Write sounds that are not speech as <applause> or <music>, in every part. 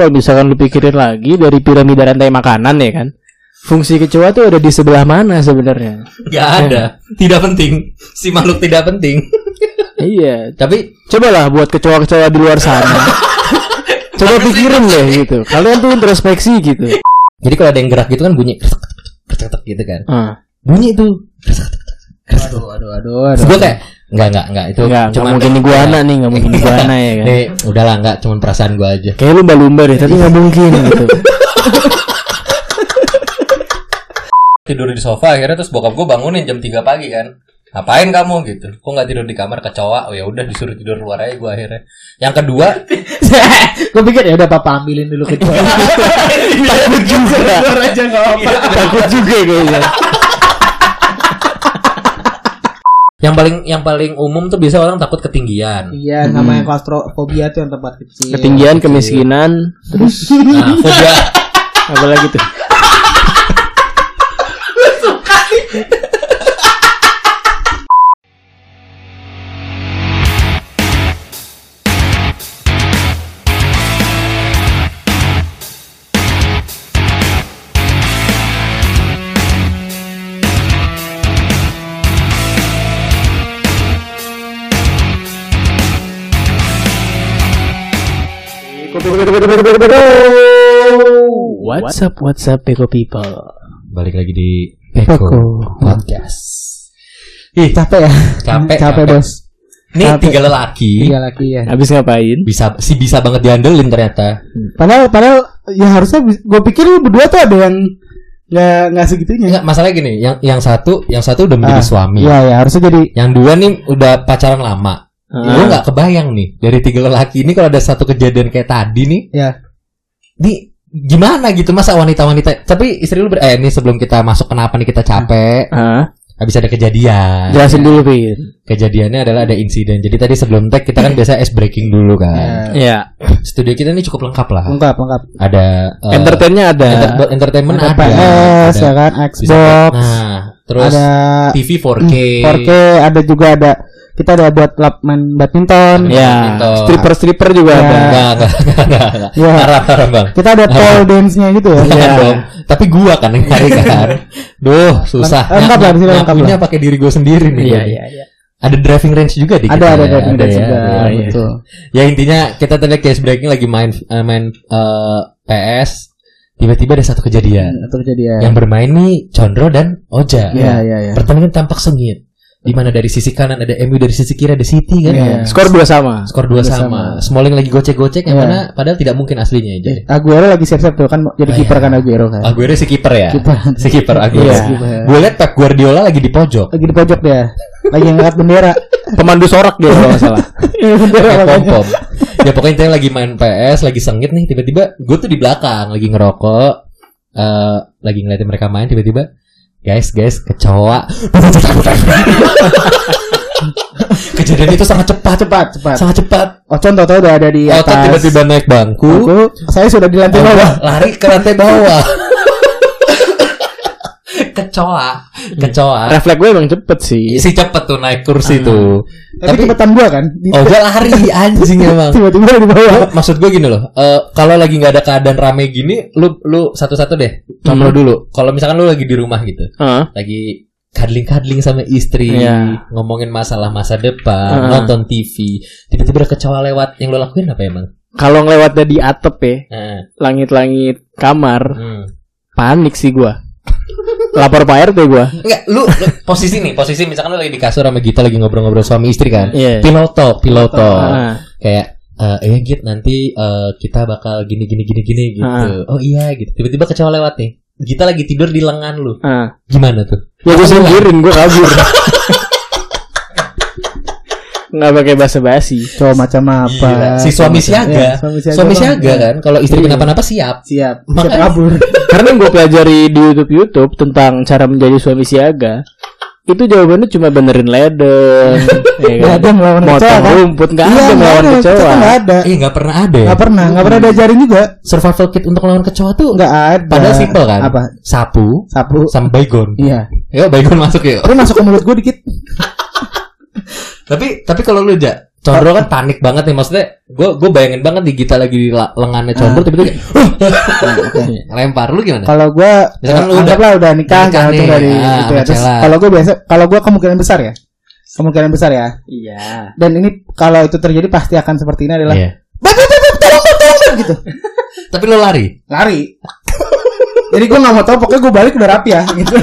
kalau misalkan lu pikirin lagi dari piramida rantai makanan ya kan. Fungsi kecoa tuh ada di sebelah mana sebenarnya? Gak ada. Tidak penting. Si makhluk tidak penting. iya, Tapi cobalah buat kecoa-kecoa di luar sana. <laughs> Coba pikirin deh gitu. Kalian tuh introspeksi gitu. jadi kalau ada yang gerak gitu kan bunyi gitu kan. Ah, Bunyi itu. Aduh, aduh, aduh, aduh. gue kayak enggak enggak enggak itu enggak, enggak mungkin iguana nih, enggak mungkin iguana ya kan. Nih, udahlah enggak cuman perasaan gue aja. Kayak lumba-lumba deh, tapi nggak mungkin <laughs> gitu. Tidur di sofa akhirnya terus bokap gue bangunin jam 3 pagi kan. Ngapain kamu gitu? Kok nggak tidur di kamar kecoa? Oh ya udah disuruh tidur luar aja gue akhirnya. Yang kedua, <laughs> gue pikir ya udah papa ambilin dulu ke dia. <laughs> Takut juga. Takut juga kayaknya. Yang paling yang paling umum tuh biasa orang takut ketinggian. Iya, namanya klaustrofobia tuh yang tempat kecil. Ketinggian, kemiskinan, terus <laughs> Nah, fobia apa lagi tuh? What's up, what's up, Peko people? balik lagi di Peko. Peko Podcast. Ih, capek ya? Capek, capek, bos. Nih Capek. tiga lelaki Iya lagi ya. Habis ngapain? bisa si bisa banget diandelin ternyata. Padahal, padahal ya harusnya gue pikir lu berdua tuh ada yang nggak nggak segitunya. Enggak, masalahnya gini, yang yang satu yang satu udah menjadi Ah, suami. Iya, ya harusnya jadi. Yang dua nih udah pacaran lama. Ah. Gue nggak kebayang nih dari tiga lelaki ini kalau ada satu kejadian kayak tadi nih, Ya. di gimana gitu masa wanita-wanita tapi istri lu ber- eh ini sebelum kita masuk kenapa nih kita capek Ah, habis ada kejadian jelasin dulu, Pin. kejadiannya adalah ada insiden jadi tadi sebelum tag kita kan biasa ice breaking dulu kan Ya. Iya. studio kita ini cukup lengkap lah Lengkap, lengkap. ada eh, Entertainnya ada. enter- entertainment Ada ada, PS, ada ya kan, bisa- Xbox, nah terus ada TV 4K 4K, ada juga ada kita ada buat lab main badminton. Ya, Badminton. stripper-stripper juga Ya. ada. enggak enggak enggak enggak Ya. haram haram bang Kita ada pole dance-nya gitu ya. Iya. dong. Tapi gua kan yang cari kan. <laughs> Duh, susah. Lengkap lah, di sini lengkap Nyapunya pakai diri gua sendiri nih. Iya, iya, iya. Ada driving range juga di Ada kita ada ya, driving dance ya, juga. ada. iya. Betul. Ya intinya kita tadi case breaking lagi main eh, main eh, PS. Tiba-tiba ada satu kejadian. Itu kejadian. Yang bermain nih Condro dan Oja. Iya, iya, iya. Pertandingan tampak sengit. Di mana dari sisi kanan ada MU dari sisi kiri ada City kan. Iya. Skor dua sama. Skor dua Dua sama. sama. Smalling lagi gocek-gocek yang Iya. mana padahal tidak mungkin aslinya jadi. Aguero lagi siap-siap tuh kan Oh, jadi kiper iya. kan Aguero kan. Aguero si kiper ya. Kiper. Si kiper Aguero. Iya. Kiper. Gue liat Pep Guardiola lagi di pojok. Lagi di pojok dia. Lagi ngangkat bendera. <laughs> Pemandu sorak dia kalau nggak salah. <laughs> Iya, bendera makanya. pom-pom. ya pokoknya intinya lagi main PS, lagi sengit nih, tiba-tiba gue tuh di belakang lagi ngerokok, eh lagi ngeliatin mereka main, tiba-tiba guys guys kecoa. <laughs> Kejadian itu sangat cepat, Cepat, cepat. sangat cepat. Ocon tau udah ada di atas. Otot tiba-tiba naik bangku, Aku, saya sudah di lantai bawah. lari ke lantai bawah. <laughs> kecoa, kecoa. Refleks gue emang cepet sih. Si cepet tuh naik kursi tuh. Tapi cepetan gua kan. Oh, gua lari <laughs> anjing emang. Tiba-tiba di bawah. Maksud gue gini loh, eh, kalau lagi nggak ada keadaan rame gini, lu lu satu-satu deh, contoh Hmm. dulu. Kalau misalkan lu lagi di rumah gitu, Ah, lagi kadling-kadling sama istri, Iya. ngomongin masalah masa depan, Heeh. nonton TV, tiba-tiba ada kecoa lewat, yang lo lakuin apa emang? kalau ngelewatnya di atap ya, Heeh. langit-langit kamar, Hmm. panik sih gua. <laughs> Lapor Pak RT gua. Enggak, lu, lu posisi nih, posisi misalkan lu lagi di kasur sama Gita lagi ngobrol-ngobrol suami istri kan, Iya. piloto, piloto, Ah, kayak eh ya Git nanti eh, kita bakal gini gini gini gini gitu. Oh iya gitu. Tiba-tiba kecoa lewat nih. Kita lagi tidur di lengan lu. ah. Gimana tuh? Ya gue singkirin, gue kabur. <laughs> Nggak pakai basa-basi. Cowok macam apa? Gila. Si suami siaga. Iya, suami siaga. Suami siaga kan. Kalau istri Iya. kenapa-napa siap. Siap. <laughs> Siap Makanya- kabur. <laughs> Karena yang gue pelajari di YouTube YouTube tentang cara menjadi suami siaga, itu jawabannya cuma benerin ledeng, <laughs> ya Nggak ada melawan kecoa motong kan? rumput, nggak Iya, ada melawan ada. Kecoa. nggak ada. Iya nggak pernah ada. ya. Nggak pernah, nggak pernah diajarin juga. Survival kit untuk melawan kecoa tuh Nggak ada. Padahal simple kan. Apa? Sapu Sapu. sama baygon. Iya. Ya baygon masuk ya. Tapi masuk ke mulut gue dikit. Tapi tapi kalau lu ja, Condro kan panik banget nih maksudnya gue gue bayangin banget di Gita lagi di lengannya Condro tiba-tiba kayak Nah, <laughs> oke. lempar lu gimana? Kalau gue Misalkan lu anggaplah udah nikah nikah nih, dari ah, itu ya. Terus kalau gue biasa kalau gue kemungkinan besar ya. Kemungkinan besar ya. Iya. Dan ini kalau itu terjadi pasti akan seperti ini adalah Iya. Beb, beb, tolong, tolong, gitu. <laughs> Tapi lu lari. Lari. Jadi gue nggak mau tahu, pokoknya gue balik udah rapi ya, gitu.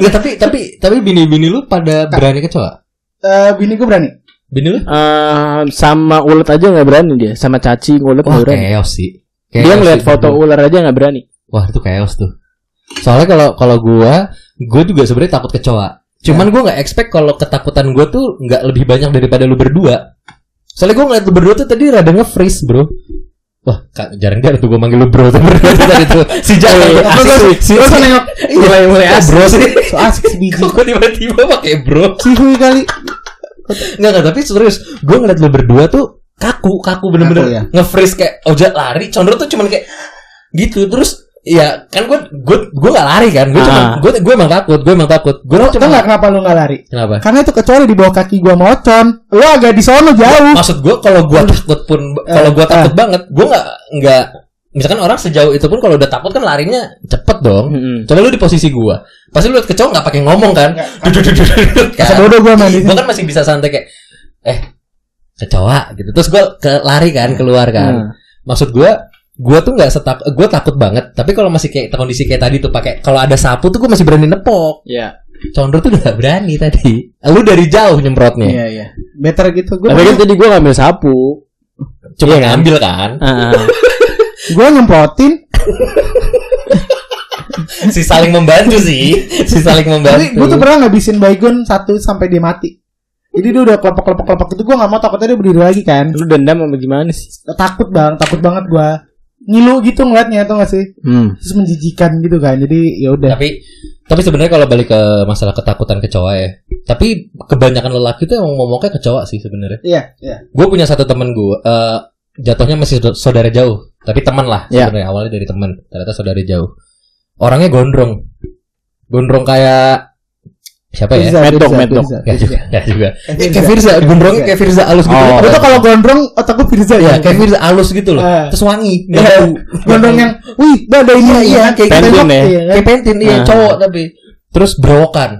Enggak <laughs> tapi tapi tapi bini-bini lu pada berani kecoa. Eh, bini gue berani. Bini lu? Eh, sama ulet aja nggak berani dia. Sama cacing ulet Wah nggak berani. chaos sih. Dia Chaos ngeliat sih, foto bro. ular aja nggak berani. Wah itu chaos tuh. Soalnya kalau kalau gua, gua juga sebenarnya takut kecoa. Cuman gua nggak expect kalau ketakutan gua tuh nggak lebih banyak daripada lu berdua. Soalnya gua ngeliat lu berdua tuh tadi rada nge-freeze bro. Wah, Kak, jarang-jarang tuh gua manggil lu bro <laughs> <laughs> tadi tuh. Si Jaya, Iya, si, asik. si, Lo si, usah nengok. mulai mulai bro sih. So <laughs> asik si biji. Kok tiba-tiba pakai bro? Cihuy kali. Enggak enggak, tapi serius, gua ngeliat lu berdua tuh kaku, kaku bener-bener ya. nge-freeze kayak ojek lari, Condro tuh cuman kayak gitu. Terus ya kan gue gue gue gak lari kan, gue cuma Ah. gue gue emang takut, gue emang takut. Gue Lo cuma tau gak kenapa lu gak lari? kenapa? Karena itu kecuali di bawah kaki gua mocon. Lo agak di sono jauh. Maksud gue kalau gue takut pun kalau gue Eh, takut banget, gue nggak nggak misalkan orang sejauh itu pun kalau udah takut kan larinya cepet dong. Mm-mm. Coba lu di posisi gue, pasti lu liat kecoa nggak pakai ngomong kan? Masa kan? bodoh gua main di Gue kan masih bisa santai kayak eh kecoa gitu. Terus gue ke lari kan keluar kan. Hmm. Maksud gue gue tuh nggak setak gue takut banget tapi kalau masih kayak kondisi kayak tadi tuh pakai kalau ada sapu tuh gue masih berani nepok Iya. Condro tuh udah berani tadi lu dari jauh nyemprotnya Iya iya. Better gitu. Gue Tapi kan tadi gua ngambil sapu. cuma Iya kan? ngambil kan Ah, <laughs> gue nyemprotin. <laughs> si saling membantu sih si saling membantu Tapi gue tuh pernah ngabisin baygon satu sampai dia mati. Jadi dia udah kelopak kelopak kelopak itu gue nggak mau takutnya dia berdiri lagi kan. lu dendam apa gimana sih? Takut bang, takut banget gue. Ngilu gitu ngeliatnya tuh gak sih? Hmm. Terus menjijikan gitu kan. Jadi ya udah. tapi tapi sebenarnya kalau balik ke masalah ketakutan kecoa ya tapi kebanyakan lelaki tuh emang momoknya kecoa sih sebenarnya Iya iya. gue punya satu temen gue eh jatuhnya masih saud- saudara jauh tapi teman lah Ya. sebenarnya awalnya dari teman ternyata saudara jauh orangnya gondrong gondrong kayak siapa ya Firza, Medok, Firza, medok. Firza, ya juga ya juga Firza. kayak Firza gondrongnya kayak Firza alus gitu Oh. Gue tuh kalau gondrong otak gue Firza ya ya. kayak Firza alus gitu loh Ah. terus wangi Iya. bau Gondrong yang, wih, ada ini Iya, iya, kayak Pentin tembok, ya. iya kayak pentin iya Ah. cowok tapi terus berokan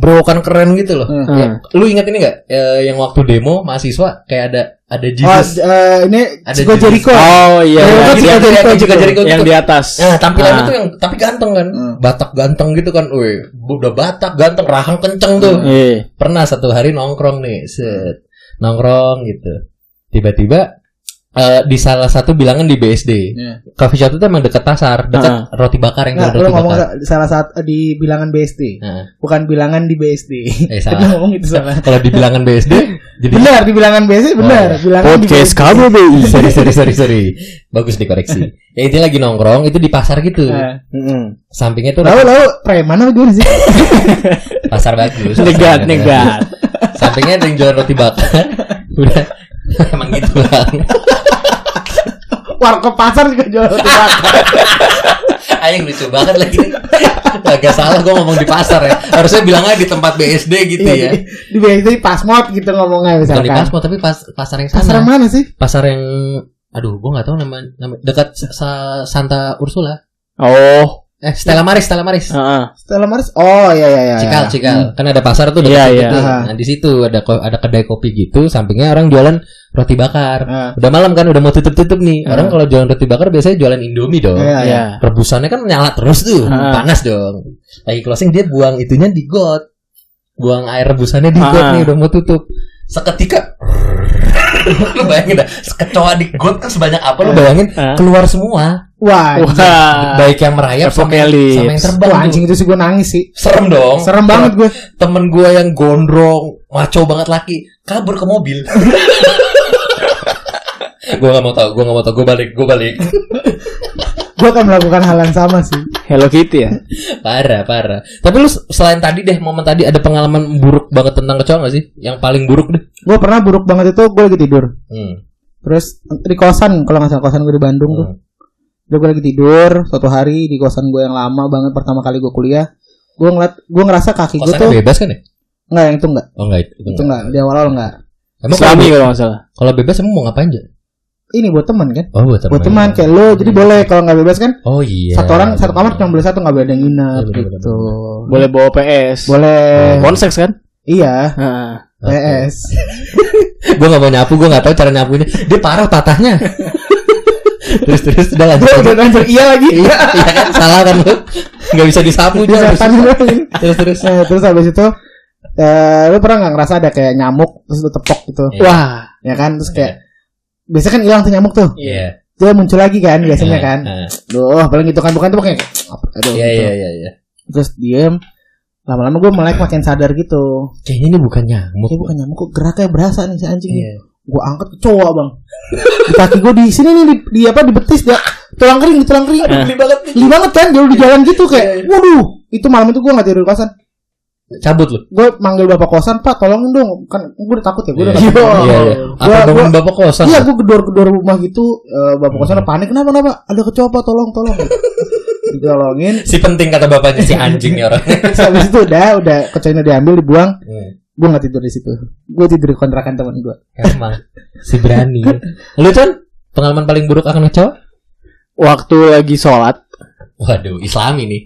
Heeh. berokan keren gitu loh Hmm. Ya, lu ingat ini nggak Eh, yang waktu demo mahasiswa kayak ada ada Oh, Jesus eh, ini Ada Chico. Jericho. Oh iya. Iya, iya. kan Yang- Chico Jericho yang Chico. Jericho yang gitu. di atas. Nah, tampilannya Ah. tuh yang tapi ganteng kan. Hmm. Batak ganteng gitu kan. Wih, udah Batak ganteng, rahang kenceng tuh. Iya. Pernah satu hari nongkrong nih, set. Nongkrong gitu. Tiba-tiba eh, di salah satu bilangan di BSD. Iya. Coffee shop itu emang dekat pasar, dekat roti bakar yang Nggak, jual lu roti ngomong bakar. sa- salah satu di bilangan BSD, Nah, bukan bilangan di BSD. eh <laughs> salah. ngomong itu salah. Kalau di bilangan BSD <laughs> jadi Benar di bilangan BSD benar, iya. bilangan di Podcast BSD. KBBI. <laughs> sorry sorry sorry sorry. Bagus dikoreksi. Ya itu lagi nongkrong itu di pasar gitu. Nah, Mm-mm. Sampingnya tuh Lalu lalu preman apa gimana sih? pasar bagus. Negat, negat. Sampingnya ada yang jualan roti bakar. Udah <laughs> emang gitu <laughs> bang. Warkop pasar juga jual roti bakar. Ayo lucu banget lagi nih. Agak salah gue ngomong di pasar ya. Harusnya bilang aja di tempat BSD gitu Iya, ya. di, di BSD pasmod gitu ngomongnya Bukan misalkan. di Pasmo tapi pas, pasar yang sana. Pasar yang mana sih? Pasar yang aduh gue nggak tahu nama, nama dekat sa, Santa Ursula. Oh. Eh Stella Maris, Stella Maris. Heeh. Stella Maris. Oh iya iya iya. Cikal, iya. Cikal. Kan ada pasar tuh dekat Iya, situ iya. tuh. Aha. Nah, di situ ada ada kedai kopi gitu, sampingnya orang jualan roti bakar. Ah. Udah malam kan, udah mau tutup-tutup nih. Ah. Orang kalau jualan roti bakar biasanya jualan Indomie dong. Iya, iya. Iya. Rebusannya kan nyala terus tuh, Ah. panas dong. Lagi closing dia buang itunya di got. Buang air rebusannya di got Ah. nih udah mau tutup. Seketika <laughs> lu bayangin dah, kecoa di got kan sebanyak apa lu bayangin Ah. keluar semua. Wah. Baik yang merayap sama, yang- sama yang terbang. Wah, anjing itu sih gue nangis sih. Serem dong. Serem banget gue. temen gue yang gondrong maco banget laki kabur ke mobil <laughs> gue gak mau tau gue gak mau tau gue balik gue balik <laughs> Gue akan melakukan hal yang sama sih. Hello Kitty ya. parah parah tapi lu selain tadi deh momen tadi ada pengalaman buruk banget tentang kecoa gak sih yang paling buruk deh Gue pernah buruk banget itu gue lagi tidur. hmm. Terus di kosan, kalau nggak salah kosan gue di Bandung tuh. Hmm. Udah gue lagi tidur suatu hari di kosan gue yang lama banget pertama kali gue kuliah. Gue ngeliat, gue ngerasa kaki gue tuh bebas kan ya nggak yang itu nggak, oh enggak itu, itu nggak di awal awal nggak. Emang kalau, Islami kalau nggak salah. kalau bebas emang mau ngapain aja? Ini buat teman kan? Oh buat teman. Buat teman kayak lo jadi boleh kalau nggak bebas kan? Oh iya. Satu orang satu kamar cuma boleh satu nggak boleh ada yang nginep Iya, gitu. Boleh bawa PS. Boleh. Konseks kan? Iya. Heeh. PS. <laughs> gue gak mau nyapu, gue gak tahu cara nyapunya. Dia parah patahnya. <laughs> terus terus udah lanjut. Udah lanjut. iya lagi. <laughs> iya, iya kan salah kan lu. Gak bisa disapu Dia. Terus terus. Eh, terus habis itu eh lu pernah nggak ngerasa ada kayak nyamuk terus lu tepok gitu Iya. Wah. ya kan terus kayak biasanya kan hilang tuh nyamuk tuh. Iya. dia muncul lagi kan biasanya kan. Nah, Duh, paling gitu kan bukan tuh kayak aduh Iya gitu. iya iya. Iya. terus diem. Lama-lama gue melek makin sadar gitu. Kayaknya ini bukan nyamuk. kayak bukan nyamuk kok geraknya berasa nih si anjing Iya. gue angkat kecoa bang. Di kaki gue di sini nih di, di apa di betis dia. Tulang kering di tulang kering. Geli banget geli banget kan jauh di jalan gitu kayak waduh. Itu malam itu gue nggak tidur di kosan Cabut lu. gue manggil bapak kosan pak tolongin dong kan gue udah takut ya gue udah Iya takut iya. iya. Apa Gua- bapak kosan? Iya, gue gedor-gedor rumah gitu, eh, bapak kosan panik, kenapa kenapa? Ada kecoa pak, tolong tolong. <laughs> Ditolongin, Si penting kata bapaknya si anjing ya orang. <laughs> Habis itu udah, udah kecoanya diambil, dibuang. Hmm. Gue nggak tidur di situ. Gue tidur di kontrakan teman gue. Emang si berani. Lu Con, pengalaman paling buruk akan kecoa? Waktu lagi sholat. Waduh, Islami nih.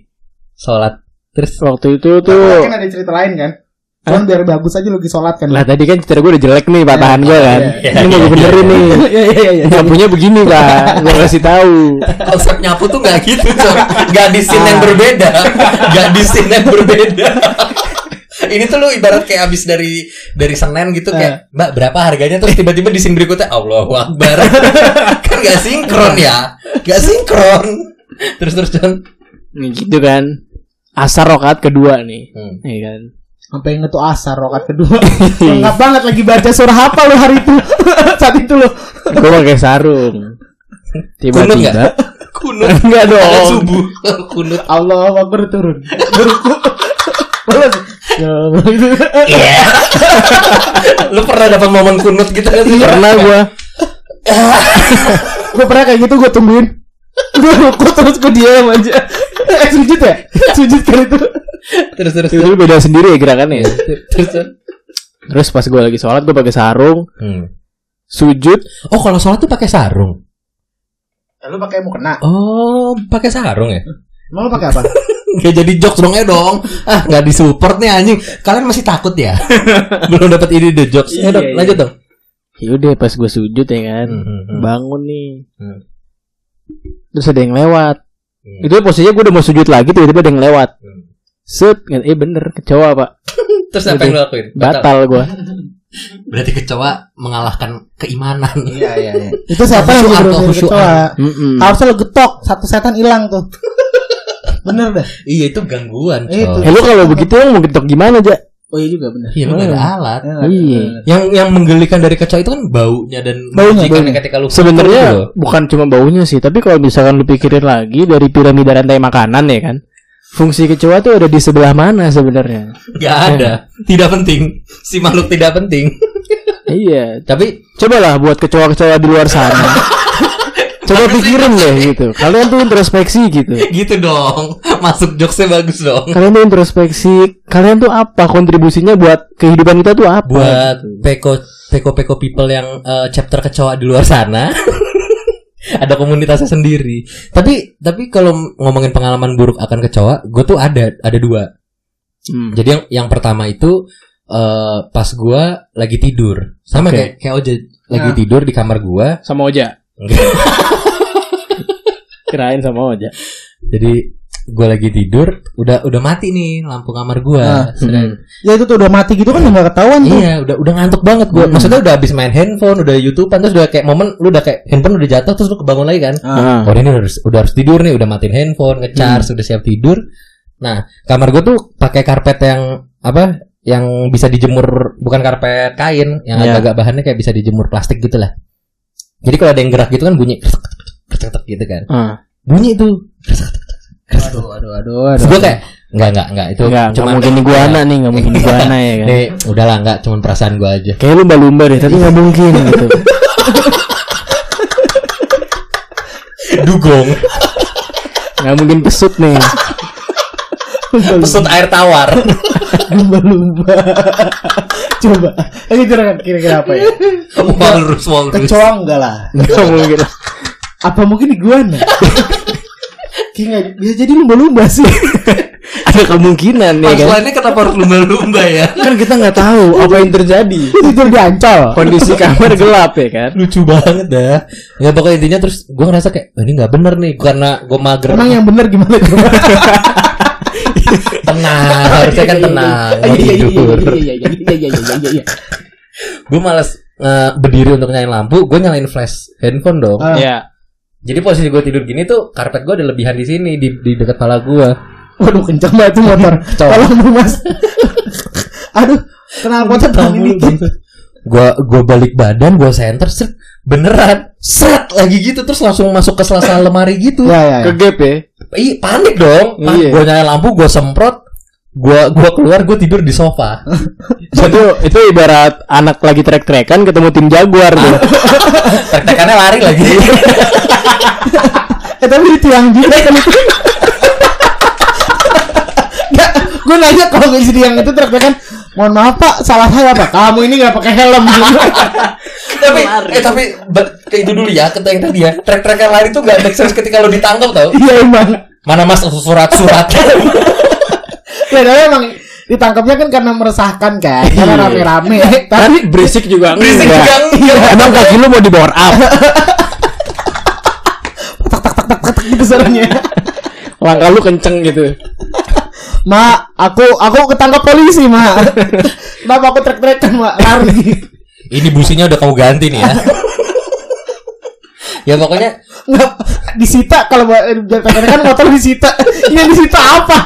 Sholat. Terus Waktu itu tuh. Kan ada cerita lain kan? Cuman biar bagus aja lu lagi sholat kan. Lah tadi kan cerita gue udah jelek nih patahan gue kan. iya, Ini mau gue benerin nih. Iya iya iya. Nyapunya begini pak. Gue kasih tahu. konsep nyapu tuh gak gitu, Con. Gak di scene yang berbeda. Gak di scene yang berbeda. Ini tuh lu ibarat kayak abis dari dari Senin gitu kayak Mbak berapa harganya terus tiba-tiba di scene berikutnya Allahu Akbar <laughs> kan gak sinkron ya gak sinkron terus terus Nih gitu kan. Asar rokaat kedua nih. hmm. Iya kan. Sampai inget tuh asar rokat kedua. <laughs> Lengkap banget lagi baca surah apa lu hari itu? <laughs> Saat itu lu. Gue pakai sarung. Kunut Tiba-tiba. nggak? <laughs> kunut Enggak Ada dong. subuh kunut Allah Akbar turun. Ya. Iya. Lu pernah dapat momen kunut gitu kan sih? Pernah gue. gue pernah kayak gitu gue tungguin gue ruku terus gue diam aja eh sujud ya sujud kan itu Terus terus Itu beda sendiri ya gerakannya. ya. terus. terus. Terus pas gue lagi sholat gue pakai sarung. Hmm. Sujud. Oh, kalau sholat tuh pakai sarung. lu pakai mau kena Oh, pakai sarung ya? mau pakai apa <laughs> Kayak jadi jokes dong ya dong. Ah, nggak disupport nih anjing. Kalian masih takut ya? <laughs> Belum dapat ide ide jokes. Iya, Ya, dong, iya. lanjut dong. Yaudah pas gue sujud ya kan. Hmm, hmm, hmm. Bangun nih. Hmm. Terus ada yang lewat. Hmm. Itu posisinya gue udah mau sujud lagi tiba-tiba ada yang lewat. Hmm. Set, eh bener kecoa pak, <laughs> Terus apa yang lakuin? batal gue. <laughs> Berarti kecoa mengalahkan keimanan. <laughs> iya iya iya itu siapa yang khusyuan. kecoa Mm-mm. harusnya lu getok satu setan hilang tuh bener dah Iya, itu gangguan. Itu. Eh lu kalau begitu mau getok gimana aja? Oh iya juga bener Iya, nggak ada alat. Iya. Yang yang menggelikan dari kecoa itu kan baunya dan Baunya, baunya. ketika lu Sebenarnya gitu bukan cuma baunya sih, tapi kalau misalkan lu pikirin lagi dari piramida rantai makanan ya kan, fungsi kecoa tuh ada di sebelah mana sebenarnya? Gak ada, tidak penting. Si makhluk tidak penting. iya, Tapi cobalah buat kecoa-kecoa di luar sana. <laughs> Coba pikirin deh gitu. Kalian tuh introspeksi gitu. <laughs> gitu dong. Masuk jokesnya bagus dong. Kalian tuh introspeksi. Kalian tuh apa kontribusinya buat kehidupan kita tuh apa? Buat gitu. peko peko peko people yang eh, chapter kecoa di luar sana. <laughs> ada komunitasnya sendiri. Tapi tapi kalau ngomongin pengalaman buruk akan kecoa, gue tuh ada ada dua. Hmm. Jadi yang yang pertama itu eh pas gua lagi tidur, sama Oke. kayak kayak Oja lagi Nah. tidur di kamar gua. sama Oja. <laughs> Kirain sama Oja. Jadi gue lagi tidur, udah udah mati nih lampu kamar gua. Nah, Sedang- ya itu tuh udah mati gitu kan nggak ketahuan tuh Iya, udah udah ngantuk banget gua. Hmm. Maksudnya udah habis main handphone, udah YouTubean terus udah kayak momen lu udah kayak handphone udah jatuh terus lu kebangun lagi kan. Ah. Ah. Oh ini udah harus, udah harus tidur nih, udah matiin handphone, ngecharge, Hmm. udah siap tidur. Nah, kamar gue tuh pakai karpet yang apa? Yang bisa dijemur, bukan karpet kain, yang Iya. agak-agak bahannya kayak bisa dijemur plastik gitu lah. Jadi kalau ada yang gerak gitu kan bunyi gitu kan. Ah. Bunyi itu. aduh aduh aduh aduh gue kayak enggak enggak enggak itu Enggak, enggak cuman mungkin iguana nih, enggak mungkin iguana ya kan. Nih, udahlah enggak cuman perasaan gue aja. Kayak lumba-lumba deh, tapi nggak mungkin gitu. <laughs> Dugong, Nggak mungkin pesut nih. pesut air tawar. lumba-lumba Coba. Lagi kira kira-kira apa ya? walrus walrus Kecoa enggak lah. Nggak mungkin. Apa mungkin iguana? Kayak bisa jadi lumba-lumba sih. Ada kemungkinan ya kan. Punchline-nya kenapa harus lumba-lumba ya Kan kita nggak tahu apa yang terjadi. Tidur di ancol. Kondisi kamar gelap ya kan. lucu banget dah ya pokoknya intinya terus gue ngerasa kayak "Wah, ini nggak bener nih karena gue mager Emang yang benar gimana coba? <laughs> tenang harusnya kan tenang mau Iya iya tidur iya iya iya iya iya iya iya. gue malas eh, berdiri untuk nyalain lampu gue nyalain flash handphone dong Ah. Iya. jadi posisi gue tidur gini tuh karpet gue ada lebihan di sini di di dekat kepala gue Waduh kencang banget tuh motor. <laughs> Tolong dong mas. <laughs> Aduh, kenapa motor tahun ini? gue gue balik badan gue center set beneran set lagi gitu terus langsung masuk ke sela-sela lemari gitu Ya ya. Ke ya. gap ya. Ih, panik dong Iya. gue nyalain lampu gue semprot gue gua keluar gue tidur di sofa <laughs> itu itu ibarat anak lagi trek-trekan ketemu tim jaguar tuh. <laughs> tek-tekannya lari lagi <laughs> Eh tapi itu yang juga kan itu. Gue nanya kalau nggak jadi yang itu terus kan mohon maaf pak salah saya pak kamu ini nggak pakai helm tapi eh tapi kayak itu dulu ya kata yang tadi ya trek-trekan lari tuh gak make sense ketika lo ditangkap tau iya emang mana mas surat-surat ya tapi emang ditangkapnya kan karena meresahkan kan karena Iya. rame-rame Tapi tapi berisik juga berisik juga. Emang kaki lu mau di bawah up. gitu suaranya Langkah lu kenceng gitu. Ma aku aku ketangkap polisi ma. <laughs> Kenapa aku trek-trekan ma. Lari. Ini businya udah kamu ganti nih ya. <laughs> Ya pokoknya nggak disita kalau trek kan motor disita. Ini yang disita apa?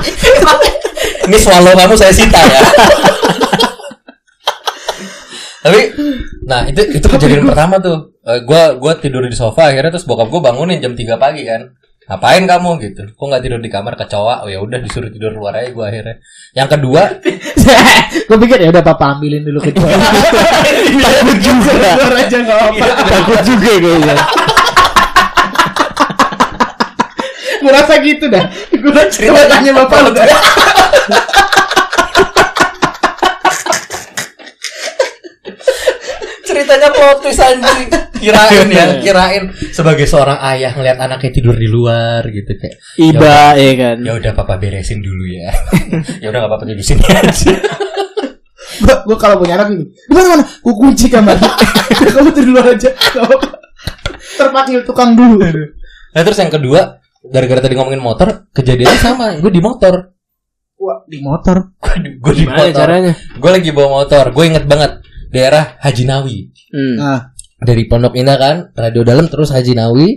Ini swallow kamu saya sita ya. <laughs> Tapi nah itu itu kejadian pertama tuh. Eh, gua gua tidur di sofa akhirnya terus bokap gua bangunin jam 3 pagi kan ngapain kamu? Gitu. Kok nggak tidur di kamar? Kecoa. Oh ya udah disuruh tidur luar aja gua akhirnya. Yang kedua <laughs> gue pikir ya udah papa ambilin dulu ke <laughs> Takut juga. Aja nggak apa Takut juga kayaknya. <laughs> gue rasa gitu dah. Gue coba tanya bapak lu. Ceritanya plot twist anjing. Kirain ya kirain sebagai seorang ayah ngeliat anaknya tidur di luar gitu kayak Iba ya kan. ya udah papa beresin dulu ya. <laughs> Ya udah nggak apa-apa di sini aja. <laughs> Gue gue kalau punya anak ini di mana mana gue kunci kamar. <laughs> Kamu tidur luar aja terpanggil tukang dulu. Nah terus yang kedua gara-gara tadi ngomongin motor kejadiannya sama gue di motor. Wah, di motor? Gue di Gimana motor. caranya? gue lagi bawa motor gue inget banget daerah Haji Nawi Hmm. nah dari Pondok Indah kan radio dalam terus Haji Nawi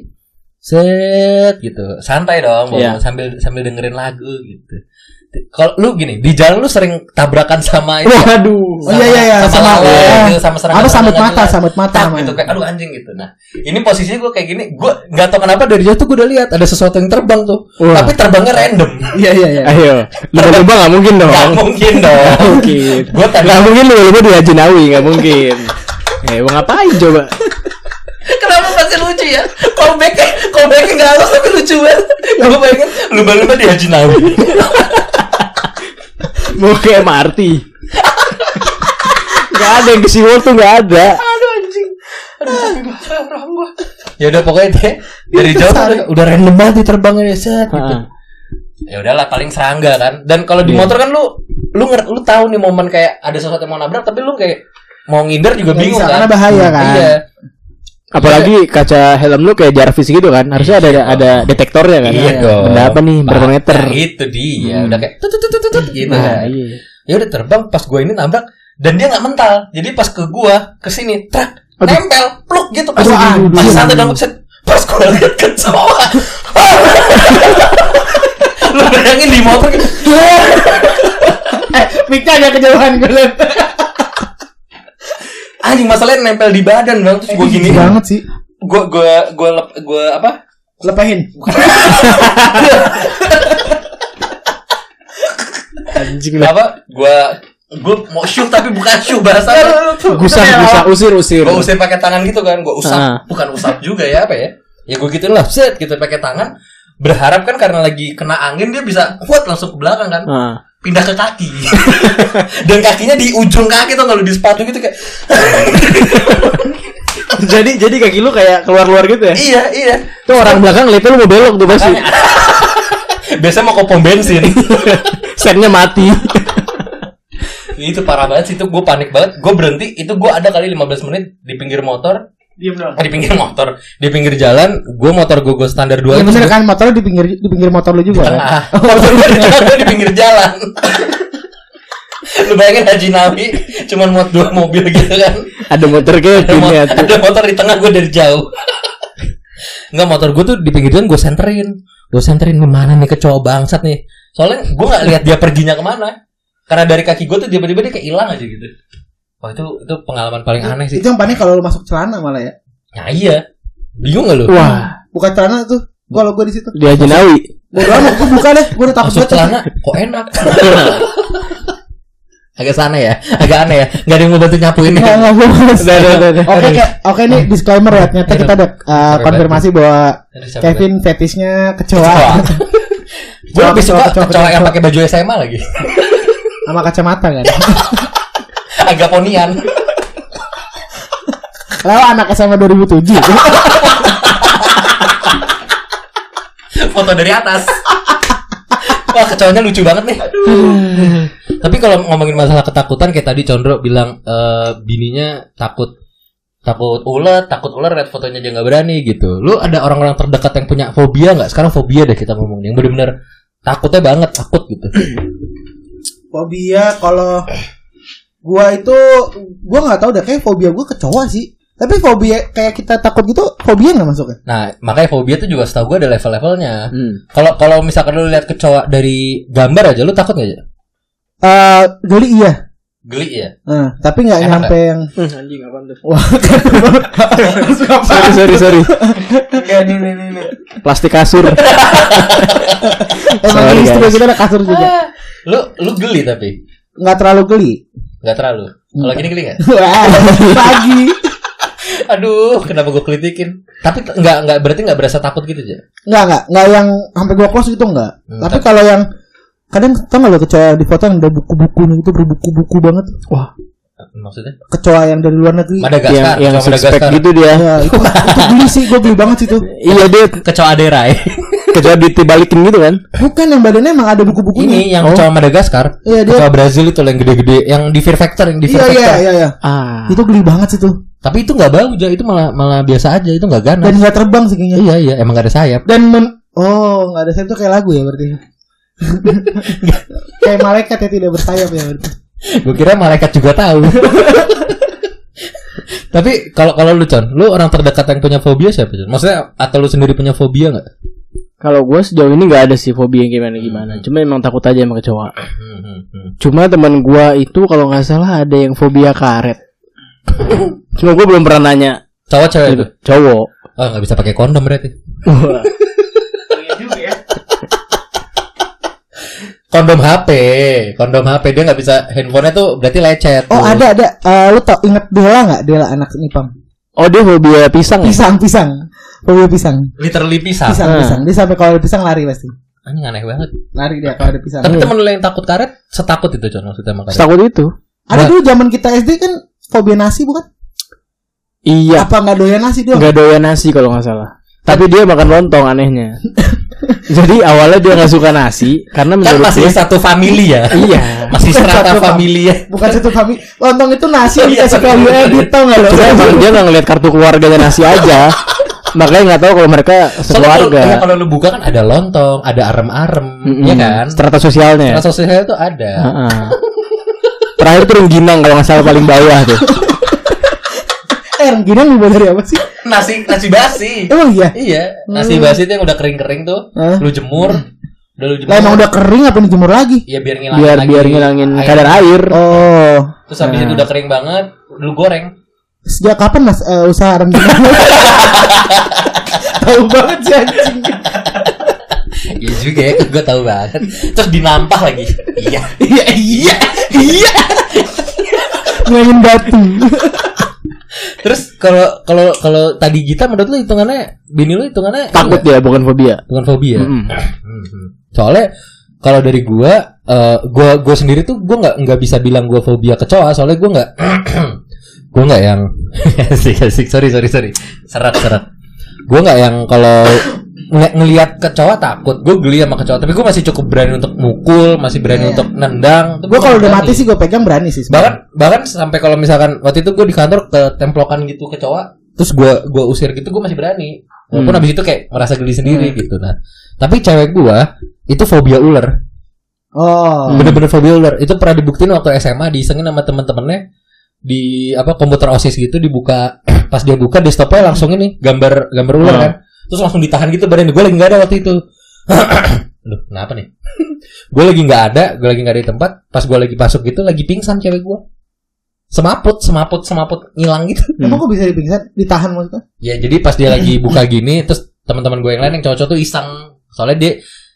set gitu santai dong bawa- Iya. sambil sambil dengerin lagu gitu kalau lu gini di jalan lu sering tabrakan sama itu? Waduh. Oh, iya, iya, iya, sama, sama- sama, iya. gitu, sama serangan apa sambut serangan mata sambut mata Tak, namanya. gitu kayak aduh anjing gitu nah ini posisinya gue kayak gini gue nggak tahu kenapa dari jauh tuh gue udah lihat ada sesuatu yang terbang tuh Wah. tapi terbangnya random iya iya iya Ayo. Lumba-lumba nggak mungkin dong. nggak mungkin dong mungkin. gue tadi Nggak mungkin lumba-lumba di Haji Nawi, nggak mungkin. Eh, mau ngapain coba? <laughs> kenapa masih lucu ya callbacknya callbacknya nggak halus tapi lucu banget gue bayangin lumba-lumba di Haji Nawi Mau ke MRT. Gak ada yang ke SeaWorld tuh gak ada. aduh anjing aduh ya udah pokoknya deh dari jauh udah, udah random banget nih terbangnya set gitu. Heeh. ya udahlah paling serangga kan dan kalau di Iya. motor kan lu lu nger- lu tahu nih momen kayak ada sesuatu yang mau nabrak tapi lu kayak mau ngindar juga Nggak bingung bisa, kan karena bahaya kan. iya Apalagi kaca helm lu kayak Jarvis gitu kan. Harusnya ada ada detektornya kan. iya dong Benda apa nih? Berapa Nah, meter? nah, itu dia Hmm. udah kayak tut tut tut tut, tut, gitu Nah, kan. iya. ya udah terbang pas gua ini nabrak dan dia nggak mental jadi pas ke gua ke sini trak Aduh. nempel pluk gitu pas Aduh, aduh, pas aduh. santai dong set pas gua lihat kecoa <laughs> lu bayangin di motor gitu <laughs> eh Mika agak kejauhan gue anjing masalahnya nempel di badan bang. Terus gua gini. banget sih. Gua gua gua lep, gua apa? Lepahin <laughs> Anjing lah. apa gua gua mau shoot tapi bukan shoot bahasanya Gusah, gusah, usir, usir. gua usir pakai tangan gitu kan gua usap. Ah. bukan usap juga ya apa ya? Ya gua gituin lah set gitu pakai tangan. Berharap kan karena lagi kena angin dia bisa kuat langsung ke belakang kan. Ah. Pindah ke kaki. <laughs> Dan kakinya di ujung kaki tuh kalau di sepatu gitu kayak <laughs> jadi jadi kaki lu kayak keluar-keluar gitu ya? iya, iya. Tuh orang belakang lihat lu mau belok tuh pasti. <laughs> Biasanya mau ke pom bensin. Sennya mati. itu parah banget sih itu gue panik banget. Gue berhenti itu gue ada kali 15 menit di pinggir motor, Diam dong. di pinggir motor, di pinggir jalan. Gue motor gue gue standar dua Ya itu bener kan motornya di pinggir di pinggir motor lu juga kan? tengah. <laughs> Motor gue di tengah, gua di pinggir jalan. <laughs> Lu bayangin Haji Nabi cuman muat dua mobil gitu kan. Ada motor kayak Ada, mo- ya ada motor di tengah gue dari jauh. Enggak motor gue tuh di pinggir jalan gue senterin. Gue senterin ke mana nih ke cowok bangsat nih. Soalnya gue nggak lihat dia perginya ke mana. Karena dari kaki gue tuh tiba-tiba dia kayak hilang aja gitu. Wah itu itu pengalaman paling aneh sih. Itu yang panik kalau lu masuk celana malah ya. Nah iya. Bingung gak lu? Wah, Bukan celana tuh. Kalau gue di situ. dia Jenawi. Bodoh amat, gue buka deh. Gue udah takut Masuk banget. celana kok enak. <laughs> Agak sana ya, agak aneh ya. Gak ada yang mau bantu nyapuin ya. udah. Oke, oke nih disclaimer ya. Ternyata kita ada uh, konfirmasi bahwa Kevin fetishnya kecoa. <laughs> Gue lebih suka Kecoa, yang pakai baju SMA lagi. sama kacamata kan. <laughs> Agak ponian. Lalu anak SMA 2007. foto dari atas. Wah kecoanya lucu banget nih. Tapi kalau ngomongin masalah ketakutan kayak tadi Condro bilang eh, bininya takut takut ulet, takut ular lihat fotonya dia nggak berani gitu. Lu ada orang-orang terdekat yang punya fobia nggak? Sekarang fobia deh kita ngomong yang bener-bener takutnya banget takut gitu. fobia kalau gua itu gua nggak tahu deh kayak fobia gua kecoa sih. Tapi fobia kayak kita takut gitu fobia nggak masuk ya? Nah makanya fobia tuh juga setahu gue ada level-levelnya. Hmm. Kalau kalau misalkan lu lihat kecoa dari gambar aja, lu takut nggak aja? Eh geli iya. Geli ya. Nah, tapi nggak nyampe yang Anjing apa tuh? wah Sorry sorry sorry. Nih nih nih. Plastik kasur. Emang di istri kita ada kasur juga. Lu lu geli tapi Nggak terlalu geli. Nggak terlalu. Kalau gini geli? <laughs> Wah, pagi. <laughs> Aduh, kenapa gue kelitikin? Tapi nggak nggak berarti nggak berasa takut gitu aja. Nggak nggak nggak yang sampai gua close itu nggak. Hmm, Tapi kalau yang kadang tau nggak lo kecoa di foto yang ada buku-bukunya itu berbuku-buku banget. Wah, Maksudnya? Kecoa yang dari luar negeri. Madagaskar, yang yang Madagaskar. gitu dia. Ya, itu, itu geli sih, gue geli banget sih itu. Iya dia Kecoa aderai. <laughs> kecuali ditibalikin gitu kan. Bukan yang badannya emang ada buku-bukunya. Ini yang kecoa Madagaskar. Iya, dia- Kecoa Brazil itu yang gede-gede, yang di Fear Factor, yang di Iya Fear iya Factor. iya iya. Ah. Itu geli banget sih tuh. Tapi itu nggak bau, Ja. itu malah malah biasa aja, itu nggak ganas. Dan nggak terbang sih kayaknya. Iya iya, emang gak ada sayap. Dan men oh nggak ada sayap tuh kayak lagu ya berarti. <laughs> kayak malaikat ya tidak bersayap ya berarti. Gue kira malaikat juga tahu. Tapi kalau kalau lu Con, lu orang terdekat yang punya fobia siapa Con? Maksudnya atau lu sendiri punya fobia nggak? Kalau gue sejauh ini nggak ada sih fobia yang gimana gimana. Cuma emang takut aja sama kecoa. Hmm, hmm, hmm. Cuma teman gue itu kalau nggak salah ada yang fobia karet. Cuma gue belum pernah nanya. Cowok cewek itu? Cowok. Oh nggak bisa pakai kondom berarti. Wah, Kondom HP, kondom HP dia nggak bisa handphonenya tuh berarti lecet. Oh tuh. ada ada. Eh, lu tau inget Dela nggak? Dela anak Nipam. Oh dia fobia pisang ya? Pisang pisang. Fobia pisang. Literally pisang. Pisang Ah. pisang. Dia sampai kalau ada pisang lari pasti. Anjing aneh banget. Lari dia kalau ada pisang. Tapi temen lu yang takut karet, setakut itu Con maksudnya sama karet. Takut itu. Ada dulu zaman kita SD kan fobia nasi bukan? Iya. Apa nggak doyan nasi doang? Nggak doyan nasi kalau nggak salah. Tapi dia makan lontong anehnya. <laughs> <laughs> Jadi awalnya dia nggak suka nasi karena Kan menurut masih dia satu famili ya. iya. <laughs> Masih serata Satu fam- famili ya. Bukan satu family. Lontong itu nasi iya, dikasih ke sorry. edit tau nggak lo? Cuma dia nggak ngeliat kartu keluarganya nasi aja. <laughs> Makanya nggak tahu kalau mereka Soalnya kalau, sekeluarga. ya, kalau lu buka kan ada lontong, ada arem-arem, Mm-mm. ya kan? Strata sosialnya. Rasa sosialnya tuh ada. Heeh. Terakhir tuh rengginang kalau nggak salah paling bawah tuh. Eh, rengginang dibuat dari apa sih? Nasi nasi basi. Emang iya? Iya, nasi basi itu yang udah kering-kering tuh, Hah? lu jemur, udah lu jemur. Lah emang udah kering apa dijemur lagi? Iya biar ngilangin Biar lagi biar ngilangin air. kadar air. Oh. Terus habis itu udah kering banget, lu goreng. Sejak kapan Mas eh, usaha rengginang? <laughs> Tahu banget sih anjing. Iya juga ya, gue tahu banget. Terus dinampah lagi. Iya. Iya iya iya. Ngelain batu. Kalau kalau kalau tadi Gita menurut lu hitungannya bini lu hitungannya Takut dia bukan fobia. bukan fobia. Mm-mm. Mhm. Soalnya kalau dari gua eh gua gua sendiri tuh gua nggak nggak bisa bilang gua fobia kecoa soalnya gua nggak <clears throat> gua nggak yang <laughs> asik asik sorry sorry sorry serat serat gua nggak yang kalau ng- ngelihat kecoa takut gue geli sama kecoa tapi gue masih cukup berani untuk mukul masih berani Iya. untuk nendang Gue kalau udah mati sih gue pegang berani sih. bahkan bahkan sampai kalau misalkan waktu itu gue di kantor ke templokan gitu kecoa terus gue gua usir gitu gue masih berani walaupun Hmm. habis itu kayak merasa geli sendiri gitu nah tapi cewek gue itu fobia ular Oh. bener-bener fobia ular itu pernah dibuktiin waktu SMA diisengin sama temen-temennya di apa komputer osis gitu dibuka <clears throat> pas dia buka desktopnya langsung ini gambar gambar ular Hmm. kan terus langsung ditahan gitu badan gue lagi nggak ada waktu itu <clears throat> Aduh, kenapa nih? <laughs> gue lagi nggak ada, gue lagi nggak ada di tempat. Pas gue lagi masuk gitu, lagi pingsan cewek gue. Semaput, semaput, semaput ngilang gitu. Emang kok bisa dipingsan? Ditahan maksudnya? Ya jadi pas dia lagi <clears throat> buka gini, terus teman-teman gue yang lain yang cowok-cowok tuh iseng. Soalnya dia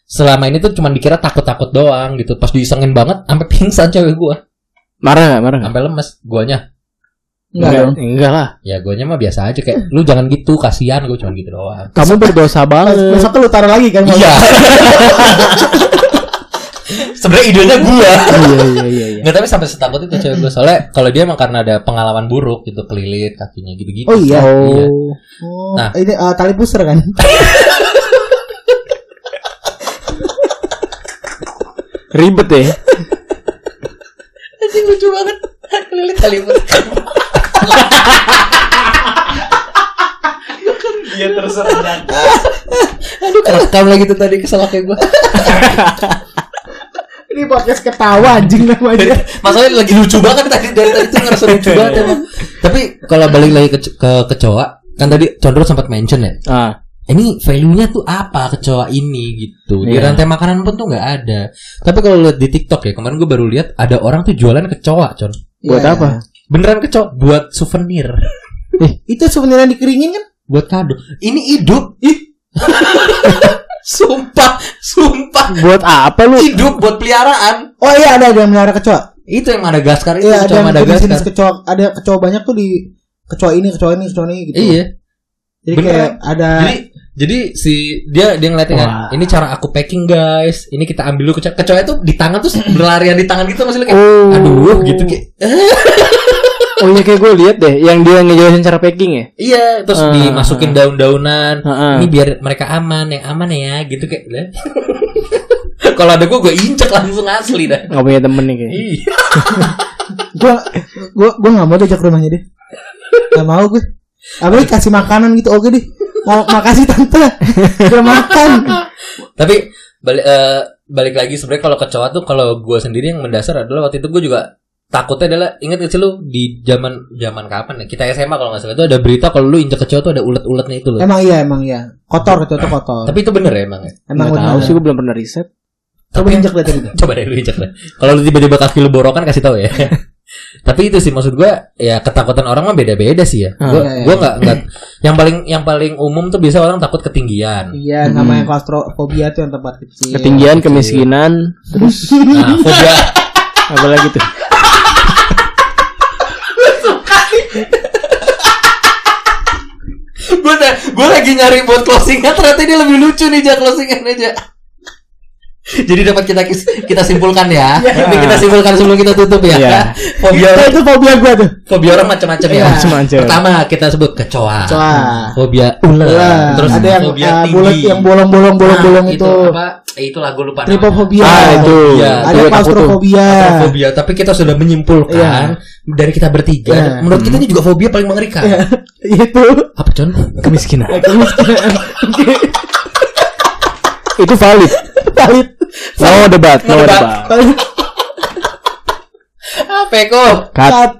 selama ini tuh cuma dikira takut-takut doang gitu. Pas diisengin banget, sampai <laughs> pingsan cewek gue, Marah gak? Marah gak? sampai lemes. Guanya, Enggak dong. enggak lah. ya guanya mah biasa aja kayak, lu jangan gitu, kasihan gue cuma gitu doang. Kamu berdosa banget. Besok lu taruh lagi kan? Iya. <laughs> Sebenarnya idenya gua. iya iya iya iya. Nggak tapi sampai setakut itu cewek gue Soalnya kalau dia emang karena ada pengalaman buruk gitu Kelilit kakinya gitu-gitu Oh iya. Iya. Oh. Oh, Nah. ini eh, tali pusar kan? Ribet ya. Anjing lucu banget Kelilit kali pun Dia terserah. Aduh kerekam lagi tuh tadi keselaknya gue Ini podcast ketawa anjing namanya. Masalahnya lagi lucu banget tadi Dari tadi tuh ngerasa lucu banget emang Tapi kalau balik lagi ke, ke kecoa Kan tadi Condro sempat mention ya Ah. ini value-nya tuh apa kecoa ini gitu di Iya. rantai makanan pun tuh nggak ada tapi kalau lihat di TikTok ya kemarin gue baru lihat ada orang tuh jualan kecoa con Buat Iya, apa? Beneran kecoa buat souvenir Itu souvenir yang dikeringin kan? buat kado ini hidup ih <laughs> sumpah sumpah Buat apa lu? hidup buat peliharaan Oh iya ada ada yang melihara kecoa. itu yang Madagaskar itu Iya ada kecoa yang Madagaskar jenis kecoa. Ada kecoa banyak tuh di kecoa ini, kecoa ini, kecoa ini gitu. iya Jadi beneran. kayak ada jadi jadi si dia dia ngeliatin kan ini cara aku packing guys ini kita ambil dulu kecoa kecoa itu di tangan tuh berlarian di tangan gitu masih kayak Oh. aduh gitu kayak <laughs> Oh iya kayak gue lihat deh yang dia ngejelasin cara packing ya. Iya, terus Ah, dimasukin daun-daunan. Heeh. Ini biar mereka aman, yang aman ya, gitu kayak. <laughs> Kalau ada gue, gue injek langsung asli dah. Gak punya temen nih kayak. Iya. <laughs> gua gua gua nggak mau diajak ke rumahnya deh. Gak mau gue. Apalagi kasih makanan gitu oke deh. Mau makasih tante. Udah makan. Tapi balik eh, balik lagi sebenarnya kalau kecoa tuh kalau gue sendiri yang mendasar adalah waktu itu gue juga takutnya adalah ingat gak sih lu di zaman zaman kapan ya kita SMA kalau nggak salah itu ada berita kalau lu injek kecoa tuh ada ulet-uletnya itu loh. Emang iya emang iya. Kotor kecoa itu kotor. Tapi itu bener ya emang ya? emang Gak tahu sih gue belum pernah riset. Coba injek deh tadi. Coba deh lu injek deh. Kalau lu tiba-tiba kaki lu borokan kasih tahu ya. <laughs> Tapi itu sih maksud gua ya ketakutan orang mah beda-beda sih ya. Ah, Gua iya, iya. gua nggak nggak yang paling yang paling umum tuh biasa orang takut ketinggian. Iya, namanya klaustrofobia tuh yang tempat kecil. Ketinggian, kemiskinan, terus <laughs> Nah, fobia <laughs> apa lagi tuh? Gua lagi nyari buat closingan ternyata ini lebih lucu nih ja closingan aja. <laughs> Jadi dapat kita kita simpulkan ya. Ini kita simpulkan sebelum kita tutup ya. Iya. Fobia Itu, itu fobia gua tuh. fobia orang macam-macam ya. Iya, macam-macam. Pertama kita sebut kecoa. Kecoa. Fobia ular. Ular. Terus ada yang fobia uh, bulat yang bolong-bolong bolong-bolong Nah, itu. apa? Eh, itu lagu lupa. Tripofobia. Ah itu. Iya, Ada klaustrofobia. Fobia, tapi kita sudah menyimpulkan dari kita bertiga. Iya. Menurut kita ini juga fobia paling mengerikan. Iya, <laughs> itu. Apa con? Kemiskinan. <laughs> Kemiskinan. itu valid. Valid. No debat, no No debat. debat. Apa kok? Cut. Cut.